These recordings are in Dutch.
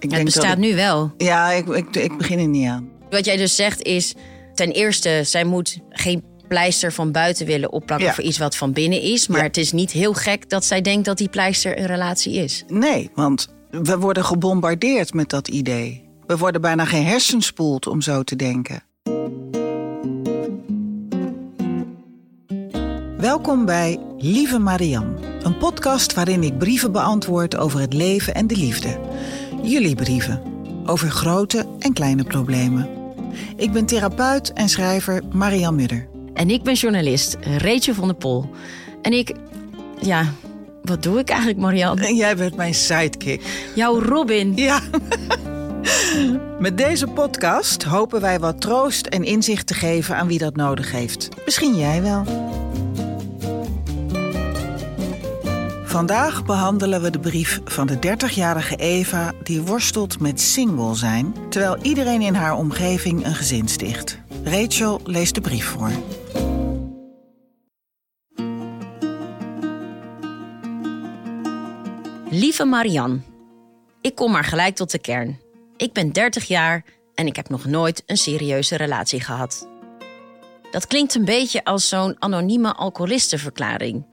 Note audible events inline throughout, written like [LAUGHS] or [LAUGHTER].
Ik het bestaat ik- nu wel. Ja, ik, ik, ik begin er niet aan. Wat jij dus zegt is, ten eerste, zij moet geen pleister van buiten willen opplakken Ja. voor iets wat van binnen is. Maar Ja. het is niet heel gek dat zij denkt dat die pleister een relatie is. Nee, want we worden gebombardeerd met dat idee. We worden bijna geen hersenspoeld om zo te denken. Welkom bij Lieve Marianne, een podcast waarin ik brieven beantwoord over het leven en de liefde. Jullie brieven, over grote en kleine problemen. Ik ben therapeut en schrijver Marianne Mudder. En ik ben journalist, Rachel van der Pol. En ik, ja, wat doe ik eigenlijk, Marianne? En jij bent mijn sidekick. Jouw Robin. Ja. [LAUGHS] Met deze podcast hopen wij wat troost en inzicht te geven aan wie dat nodig heeft. Misschien jij wel. Vandaag behandelen we de brief van de 30-jarige Eva die worstelt met single zijn, terwijl iedereen in haar omgeving een gezin sticht. Rachel leest de brief voor. Lieve Marianne, ik kom maar gelijk tot de kern. Ik ben 30 jaar en ik heb nog nooit een serieuze relatie gehad. Dat klinkt een beetje als zo'n anonieme alcoholistenverklaring.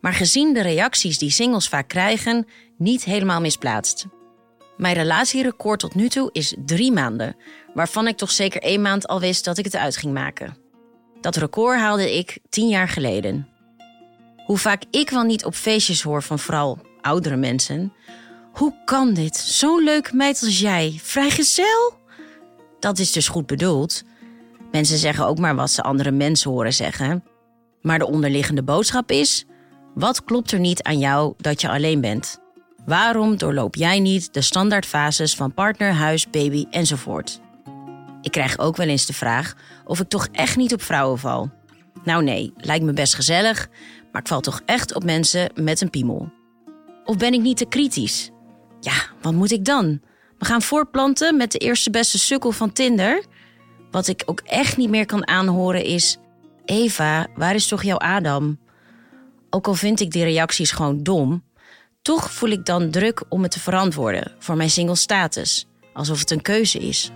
Maar gezien de reacties die singles vaak krijgen, niet helemaal misplaatst. Mijn relatierecord tot nu toe is drie maanden, waarvan ik toch zeker één maand al wist dat ik het uit ging maken. Dat record haalde ik tien jaar geleden. Hoe vaak ik wel niet op feestjes hoor van vooral oudere mensen. Hoe kan dit? Zo'n leuke meid als jij, vrijgezel? Dat is dus goed bedoeld. Mensen zeggen ook maar wat ze andere mensen horen zeggen. Maar de onderliggende boodschap is: wat klopt er niet aan jou dat je alleen bent? Waarom doorloop jij niet de standaardfases van partner, huis, baby enzovoort? Ik krijg ook wel eens de vraag of ik toch echt niet op vrouwen val. Nou nee, lijkt me best gezellig, maar ik val toch echt op mensen met een piemel. Of ben ik niet te kritisch? Ja, wat moet ik dan? We gaan voortplanten met de eerste beste sukkel van Tinder? Wat ik ook echt niet meer kan aanhoren is... Eva, waar is toch jouw Adam? Ook al vind ik die reacties gewoon dom... toch voel ik dan druk om het te verantwoorden voor mijn single status. Alsof het een keuze is.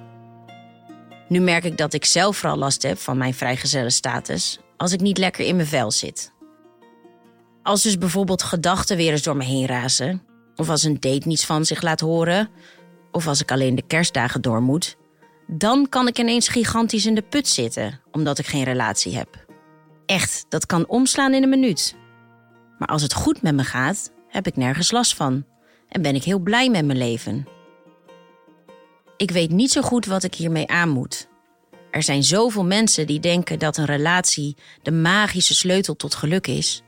Nu merk ik dat ik zelf vooral last heb van mijn vrijgezelle status... als ik niet lekker in mijn vel zit. Als dus bijvoorbeeld gedachten weer eens door me heen razen... of als een date niets van zich laat horen... of als ik alleen de kerstdagen door moet... dan kan ik ineens gigantisch in de put zitten... omdat ik geen relatie heb. Echt, dat kan omslaan in een minuut. Maar als het goed met me gaat, heb ik nergens last van... en ben ik heel blij met mijn leven. Ik weet niet zo goed wat ik hiermee aan moet... Er zijn zoveel mensen die denken dat een relatie de magische sleutel tot geluk is.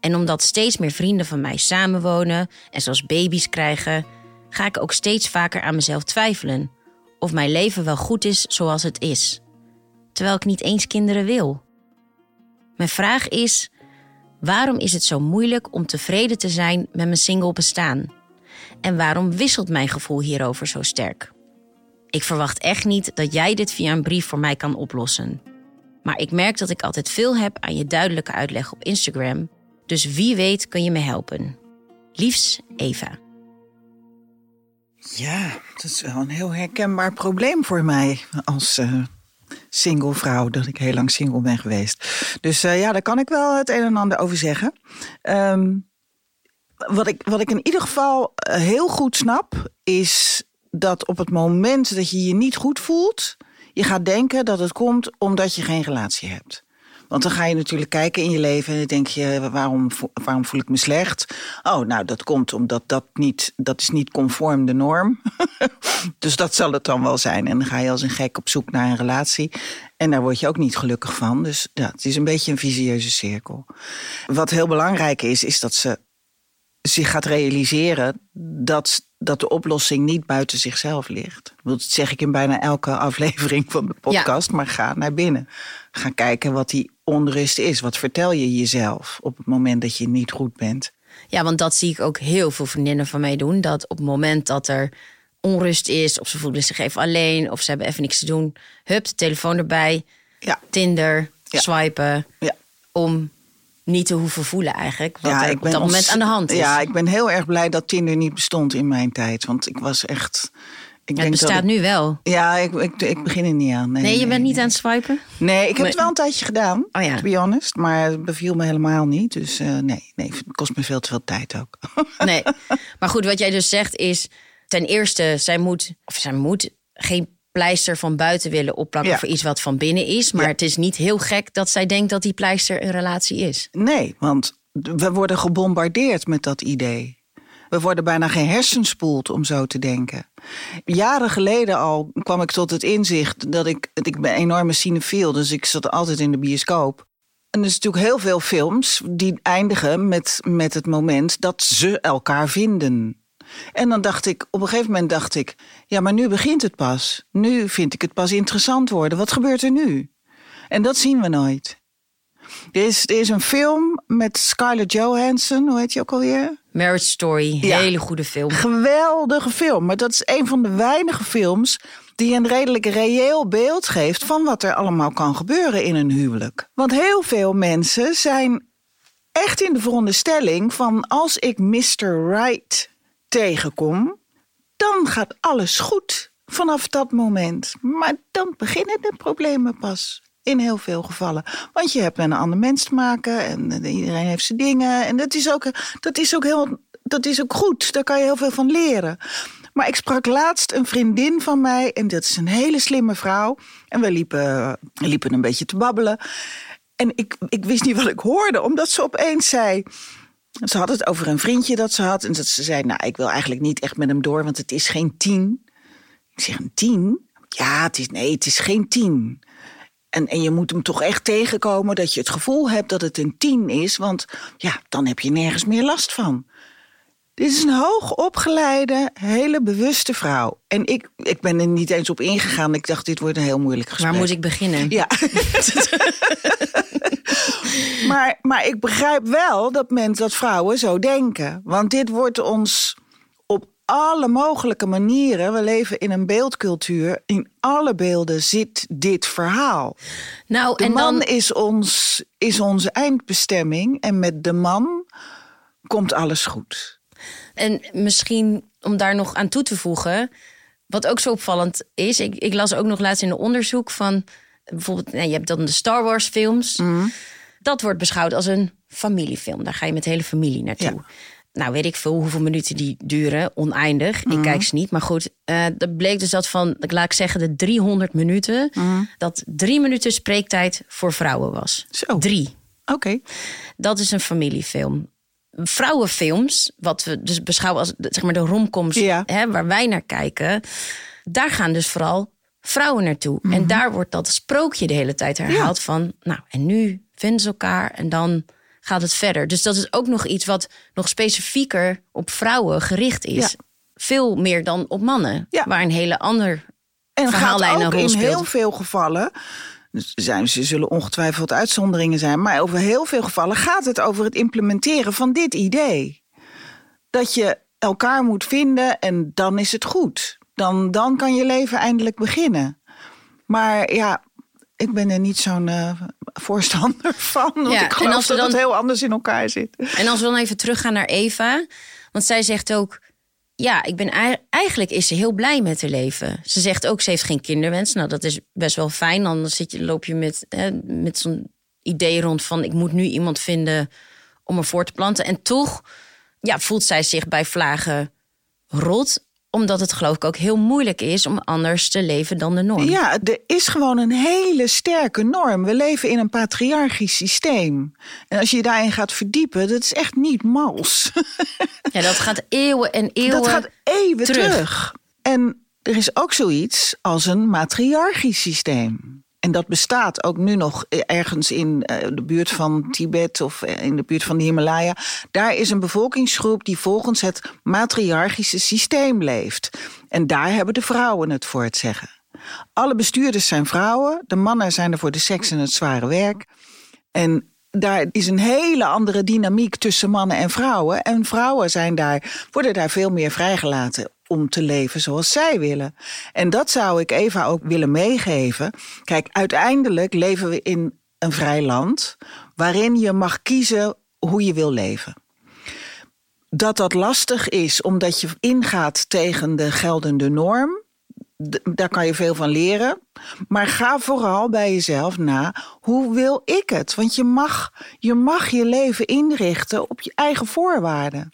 En omdat steeds meer vrienden van mij samenwonen en zoals baby's krijgen, ga ik ook steeds vaker aan mezelf twijfelen of mijn leven wel goed is zoals het is. Terwijl ik niet eens kinderen wil. Mijn vraag is: waarom is het zo moeilijk om tevreden te zijn met mijn single bestaan? En waarom wisselt mijn gevoel hierover zo sterk? Ik verwacht echt niet dat jij dit via een brief voor mij kan oplossen. Maar ik merk dat ik altijd veel heb aan je duidelijke uitleg op Instagram. Dus wie weet kun je me helpen. Liefs, Eva. Ja, dat is wel een heel herkenbaar probleem voor mij als eh, single vrouw, dat ik heel lang single ben geweest. Dus eh, ja, daar kan ik wel het een en ander over zeggen. Ehm, wat, ik, wat ik in ieder geval eh, heel goed snap, is dat op het moment dat je je niet goed voelt, je gaat denken dat het komt omdat je geen relatie hebt. Want dan ga je natuurlijk kijken in je leven en denk je, waarom, waarom voel ik me slecht? Oh, nou, dat komt omdat dat niet, dat is niet conform de norm. [LAUGHS] dus dat zal het dan wel zijn. En dan ga je als een gek op zoek naar een relatie. En daar word je ook niet gelukkig van. Dus ja, het is een beetje een visieuze cirkel. Wat heel belangrijk is, is dat ze zich gaat realiseren dat dat de oplossing niet buiten zichzelf ligt. Dat zeg ik in bijna elke [LAUGHS] aflevering van de podcast. Maar ga naar binnen. Ga kijken wat die onrust is. Wat vertel je jezelf op het moment dat je niet goed bent? Ja, want dat zie ik ook heel veel vriendinnen van mij doen. Dat op het moment dat er onrust is, of ze voelen zich even alleen, of ze hebben even niks te doen, hup, de telefoon erbij, Ja. Tinder, Ja. swipen, Ja. om niet te hoeven voelen eigenlijk wat er ik op dat moment aan de hand is. Ja, ik ben heel erg blij dat Tinder niet bestond in mijn tijd. Want ik was echt. Ik het bestaat ik- nu wel. Ja, ik, ik, ik begin er niet aan. Nee, Nee, je nee, bent niet nee. aan het swipen? Nee, ik heb het wel een tijdje gedaan, Oh ja. to be honest. Maar het beviel me helemaal niet. Dus eh, nee, nee, het kost me veel te veel tijd ook. Nee. [LAUGHS] Maar goed, wat jij dus zegt is... ten eerste, zij moet, of zij moet geen pleister van buiten willen opplakken... Ja. voor iets wat van binnen is. Maar Ja. het is niet heel gek dat zij denkt dat die pleister een relatie is. Nee, want we worden gebombardeerd met dat idee. We worden bijna gehersenspoeld om zo te denken. Jaren geleden al kwam ik tot het inzicht dat ik... Ik ben een enorme cinefiel, dus ik zat altijd in de bioscoop. En er is natuurlijk heel veel films die eindigen met, met het moment dat ze elkaar vinden. En dan dacht ik, op een gegeven moment dacht ik... ja, maar nu begint het pas. Nu vind ik het pas interessant worden. Wat gebeurt er nu? En dat zien we nooit. Er is, er is een film met Scarlett Johansson, hoe heet je ook alweer? Marriage Story, Ja. hele goede film. Geweldige film, maar dat is een van de weinige films die een redelijk reëel beeld geeft van wat er allemaal kan gebeuren in een huwelijk. Want heel veel mensen zijn echt in de veronderstelling van als ik Mr. Right tegenkom, dan gaat alles goed vanaf dat moment. Maar dan beginnen de problemen pas. In heel veel gevallen. Want je hebt met een ander mens te maken en eh, iedereen heeft zijn dingen. En dat is ook, dat is ook, heel, dat is ook goed. Daar kan je heel veel van leren. Maar ik sprak laatst een vriendin van mij. En dat is een hele slimme vrouw. En we liepen, liepen een beetje te babbelen. En ik, ik wist niet wat ik hoorde, omdat ze opeens zei. Ze had het over een vriendje dat ze had. En dat ze zei: Nou, ik wil eigenlijk niet echt met hem door, want het is geen tien. Ik zeg: Een tien? Ja, het is, nee, het is geen tien. En, en je moet hem toch echt tegenkomen dat je het gevoel hebt dat het een tien is. Want ja, dan heb je nergens meer last van. Dit is een hoogopgeleide, hele bewuste vrouw. En ik, ik ben er niet eens op ingegaan. Ik dacht, dit wordt een heel moeilijk gesprek. Waar moet ik beginnen? Ja. [LAUGHS] [LAUGHS] maar, maar ik begrijp wel dat mensen, dat vrouwen zo denken. Want dit wordt ons op alle mogelijke manieren. We leven in een beeldcultuur. In alle beelden zit dit verhaal. Nou, De en man dan, is, ons, is onze eindbestemming. En met de man komt alles goed. en misschien om daar nog aan toe te voegen, wat ook zo opvallend is, ik, ik las ook nog laatst in een onderzoek van bijvoorbeeld, nou, je hebt dan de Star Wars films. Mhm. Dat wordt beschouwd als een familiefilm. Daar ga je met de hele familie naartoe. Ja. Nou, weet ik veel hoeveel minuten die duren, oneindig. Mhm. Ik kijk ze niet, maar goed. eh dat bleek dus dat van, laat ik zeggen, de 300 minuten... Mhm. dat drie minuten spreektijd voor vrouwen was. Zo. Drie. Oké. Dat is een familiefilm. Vrouwenfilms, wat we dus beschouwen als zeg maar de romcoms Ja. hè, waar wij naar kijken, daar gaan dus vooral vrouwen naartoe. Mhm. En daar wordt dat sprookje de hele tijd herhaald van, nou en nu vinden ze elkaar en dan gaat het verder. Dus dat is ook nog iets wat nog specifieker op vrouwen gericht is. Ja. Veel meer dan op mannen, Ja. waar een hele ander En verhaallijn gaat een ook in speelt. heel veel gevallen. dus Zijn, ze zullen ongetwijfeld uitzonderingen zijn. Maar over heel veel gevallen gaat het over het implementeren van dit idee. Dat je elkaar moet vinden en dan is het goed. Dan, dan kan je leven eindelijk beginnen. Maar ja, ik ben er niet zo'n eh, voorstander van. Want Ja, ik en geloof als we dat het dan- heel anders in elkaar zit. En als we dan even teruggaan naar Eva. Want zij zegt ook. Ja, ik ben ei- eigenlijk is ze heel blij met haar leven. Ze zegt ook, ze heeft geen kinderwens. Nou, dat is best wel fijn. Anders zit je, loop je met, hè, met zo'n idee rond van... ik moet nu iemand vinden om me voor te planten. En toch ja, voelt zij zich bij vlagen rot. Omdat het geloof ik ook heel moeilijk is om anders te leven dan de norm. Ja, er is gewoon een hele sterke norm. We leven in een patriarchisch systeem. En als je je daarin gaat verdiepen, dat is echt niet mals. Ja, dat gaat eeuwen en [LAUGHS] eeuwen Dat gaat eeuwen terug. terug. En er is ook zoiets als een matriarchisch systeem. En dat bestaat ook nu nog ergens in eh, de buurt van Tibet of eh, in de buurt van de Himalaya. Daar is een bevolkingsgroep die volgens het matriarchische systeem leeft. En daar hebben de vrouwen het voor het zeggen. Alle bestuurders zijn vrouwen, de mannen zijn er voor de seks en het zware werk. En daar is een hele andere dynamiek tussen mannen en vrouwen. En vrouwen zijn daar, worden daar veel meer vrijgelaten om te leven zoals zij willen. En dat zou ik Eva ook willen meegeven. Kijk, uiteindelijk leven we in een vrij land waarin je mag kiezen hoe je wil leven. Dat dat lastig is omdat je ingaat tegen de geldende norm, daar kan je veel van leren. Maar ga vooral bij jezelf na, hoe wil ik het? Want je mag, je mag je leven inrichten op je eigen voorwaarden.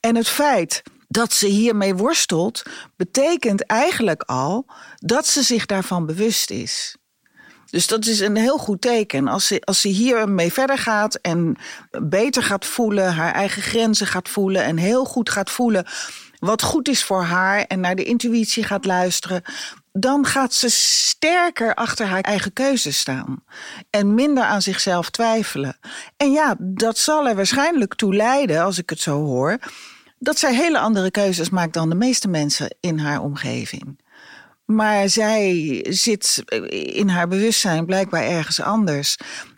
En het feit dat ze hiermee worstelt, betekent eigenlijk al dat ze zich daarvan bewust is. Dus dat is een heel goed teken. Als ze, als ze hiermee verder gaat en beter gaat voelen, haar eigen grenzen gaat voelen en heel goed gaat voelen wat goed is voor haar en naar de intuïtie gaat luisteren, dan gaat ze sterker achter haar eigen keuzes staan. En minder aan zichzelf twijfelen. En ja, dat zal er waarschijnlijk toe leiden, als ik het zo hoor, dat zij hele andere keuzes maakt dan de meeste mensen in haar omgeving. Maar zij zit in haar bewustzijn blijkbaar ergens anders.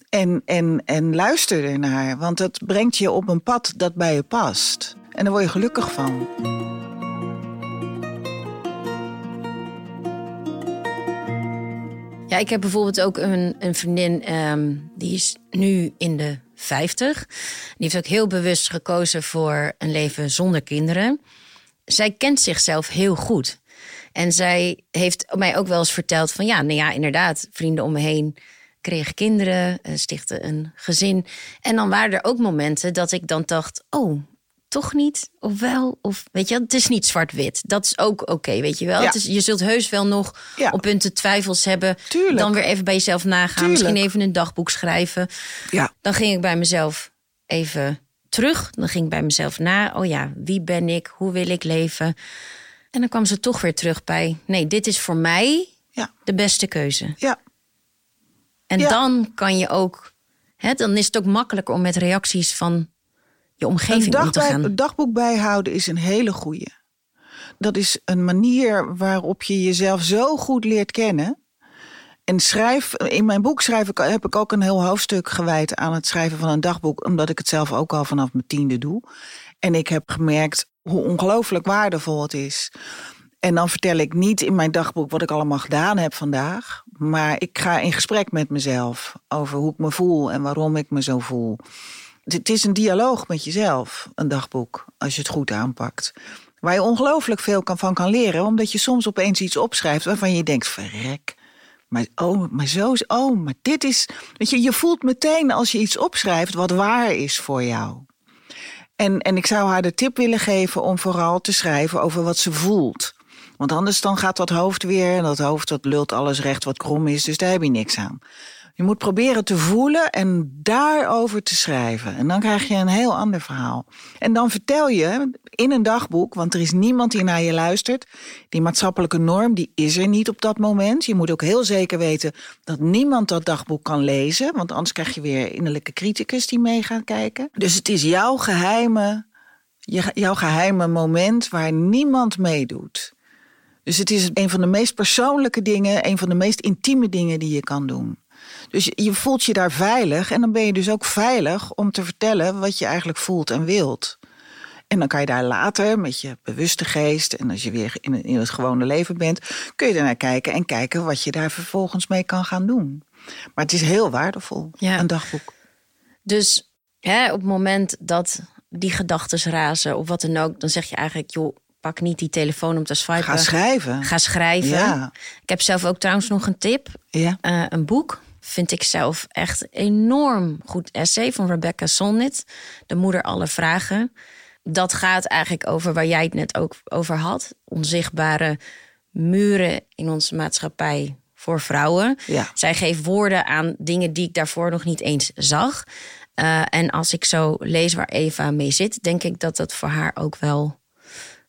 En, en, en luister ernaar, want het brengt je op een pad dat bij je past. En daar word je gelukkig van. Ja, ik heb bijvoorbeeld ook een, een vriendin, um, die is nu in de 50. Die heeft ook heel bewust gekozen voor een leven zonder kinderen. Zij kent zichzelf heel goed. En zij heeft mij ook wel eens verteld van ja, nou ja, inderdaad, vrienden om me heen kregen kinderen, eh, stichten een gezin. En dan waren er ook momenten dat ik dan dacht, oh, toch niet? Of wel? Of weet je, het is niet zwart-wit. Dat is ook oké, weet je wel. Het is, je zult heus wel nog op punten twijfels hebben. Tuurlijk. Dan weer even bij jezelf nagaan. Misschien even een dagboek schrijven. Ja. Dan ging ik bij mezelf even terug. Dan ging ik bij mezelf na. Oh ja, wie ben ik? Hoe wil ik leven? En dan kwam ze toch weer terug bij... nee, dit is voor mij ja. de beste keuze. Ja. En dan kan je ook... Hè, dan is het ook makkelijker om met reacties van je omgeving een om te gaan. Een dagboek bijhouden is een hele goede. Dat is een manier waarop je jezelf zo goed leert kennen. En schrijf, in mijn boek schrijf ik, heb ik ook een heel hoofdstuk gewijd aan het schrijven van een dagboek, omdat ik het zelf ook al vanaf mijn tiende doe. En ik heb gemerkt hoe ongelooflijk waardevol het is. En dan vertel ik niet in mijn dagboek wat ik allemaal gedaan heb vandaag. Maar ik ga in gesprek met mezelf over hoe ik me voel en waarom ik me zo voel. Het is een dialoog met jezelf, een dagboek, als je het goed aanpakt. Waar je ongelooflijk veel van kan leren, omdat je soms opeens iets opschrijft waarvan je denkt: verrek. Maar, oh, maar zo is. Oh, maar dit is. Weet je, je voelt meteen als je iets opschrijft wat waar is voor jou. En, en ik zou haar de tip willen geven om vooral te schrijven over wat ze voelt. Want anders dan gaat dat hoofd weer, en dat hoofd dat lult alles recht wat krom is, dus daar heb je niks aan. Je moet proberen te voelen en daarover te schrijven. En dan krijg je een heel ander verhaal. En dan vertel je in een dagboek, want er is niemand die naar je luistert. Die maatschappelijke norm, die is er niet op dat moment. Je moet ook heel zeker weten dat niemand dat dagboek kan lezen. Want anders krijg je weer innerlijke criticus die mee gaan kijken. Dus het is jouw geheime, jouw geheime moment waar niemand meedoet. Dus het is een van de meest persoonlijke dingen, een van de meest intieme dingen die je kan doen. Dus je voelt je daar veilig en dan ben je dus ook veilig om te vertellen wat je eigenlijk voelt en wilt. En dan kan je daar later met je bewuste geest en als je weer in, in het gewone leven bent, kun je ernaar kijken en kijken wat je daar vervolgens mee kan gaan doen. Maar het is heel waardevol, ja. een dagboek. Dus hè, op het moment dat die gedachten razen of wat dan ook, dan zeg je eigenlijk, joh, pak niet die telefoon om te swipen. Ga schrijven. Ga schrijven. Ja. Ik heb zelf ook trouwens nog een tip. Ja. Uh, een boek vind ik zelf echt enorm goed essay van Rebecca Solnit. De moeder alle vragen. Dat gaat eigenlijk over waar jij het net ook over had. Onzichtbare muren in onze maatschappij voor vrouwen. Ja. Zij geeft woorden aan dingen die ik daarvoor nog niet eens zag. Uh, en als ik zo lees waar Eva mee zit, denk ik dat dat voor haar ook wel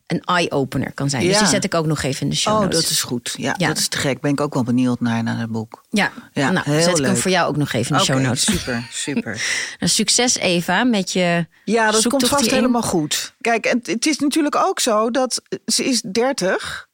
een eye-opener kan zijn. Dus Ja. die zet ik ook nog even in de show Oh, notes. dat is goed. Ja, Ja. dat is te gek. Ben ik ook wel benieuwd naar, naar het boek. Ja, Ja, nou, heel zet ik hem voor jou ook nog even in de show notes. super, [LAUGHS] super. Nou, succes Eva met je Ja, dat komt vast helemaal goed. Kijk, en het is natuurlijk ook zo dat ze is 30.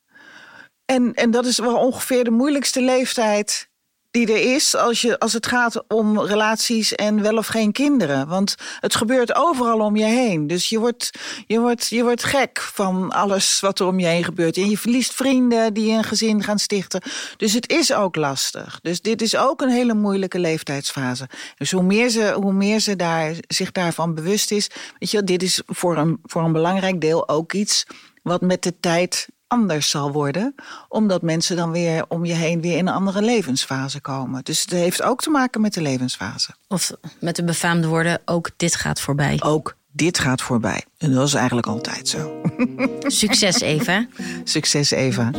En, en dat is wel ongeveer de moeilijkste leeftijd die er is als, je, als het gaat om relaties en wel of geen kinderen. Want het gebeurt overal om je heen. Dus je wordt, je wordt, je wordt gek van alles wat er om je heen gebeurt. En je verliest vrienden die een gezin gaan stichten. Dus het is ook lastig. Dus dit is ook een hele moeilijke leeftijdsfase. Dus hoe meer ze, hoe meer ze daar, zich daarvan bewust is. Weet je, dit is voor een, voor een belangrijk deel ook iets wat met de tijd anders zal worden. Omdat mensen dan weer om je heen weer in een andere levensfase komen. Dus het heeft ook te maken met de levensfase. Of met de befaamde woorden, ook dit gaat voorbij. Ook dit gaat voorbij. En dat is eigenlijk altijd zo. [LAUGHS] Succes Eva. Succes Eva.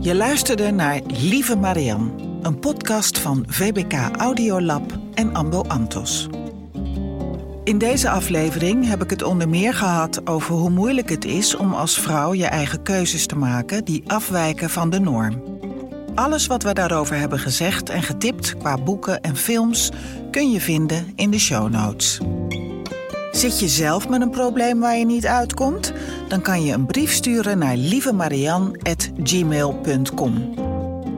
Je luisterde naar Lieve Marianne, een podcast van VBK Audiolab en Ambo Antos. In deze aflevering heb ik het onder meer gehad over hoe moeilijk het is om als vrouw je eigen keuzes te maken die afwijken van de norm. Alles wat we daarover hebben gezegd en getipt qua boeken en films kun je vinden in de show notes. Zit je zelf met een probleem waar je niet uitkomt? Dan kan je een brief sturen naar lievemarian.gmail.com.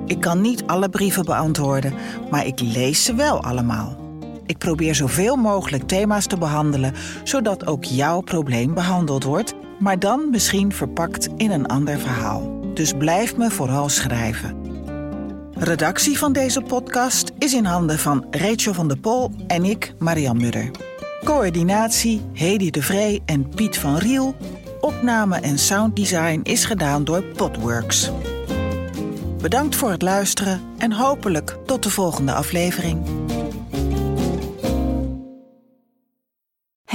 Ik kan niet alle brieven beantwoorden, maar ik lees ze wel allemaal. Ik probeer zoveel mogelijk thema's te behandelen, zodat ook jouw probleem behandeld wordt, maar dan misschien verpakt in een ander verhaal. Dus blijf me vooral schrijven. Redactie van deze podcast is in handen van Rachel van der Pol en ik, Marian Mudder. Coördinatie Hedy de Vree en Piet van Riel. Opname en sounddesign is gedaan door Podworks. Bedankt voor het luisteren en hopelijk tot de volgende aflevering.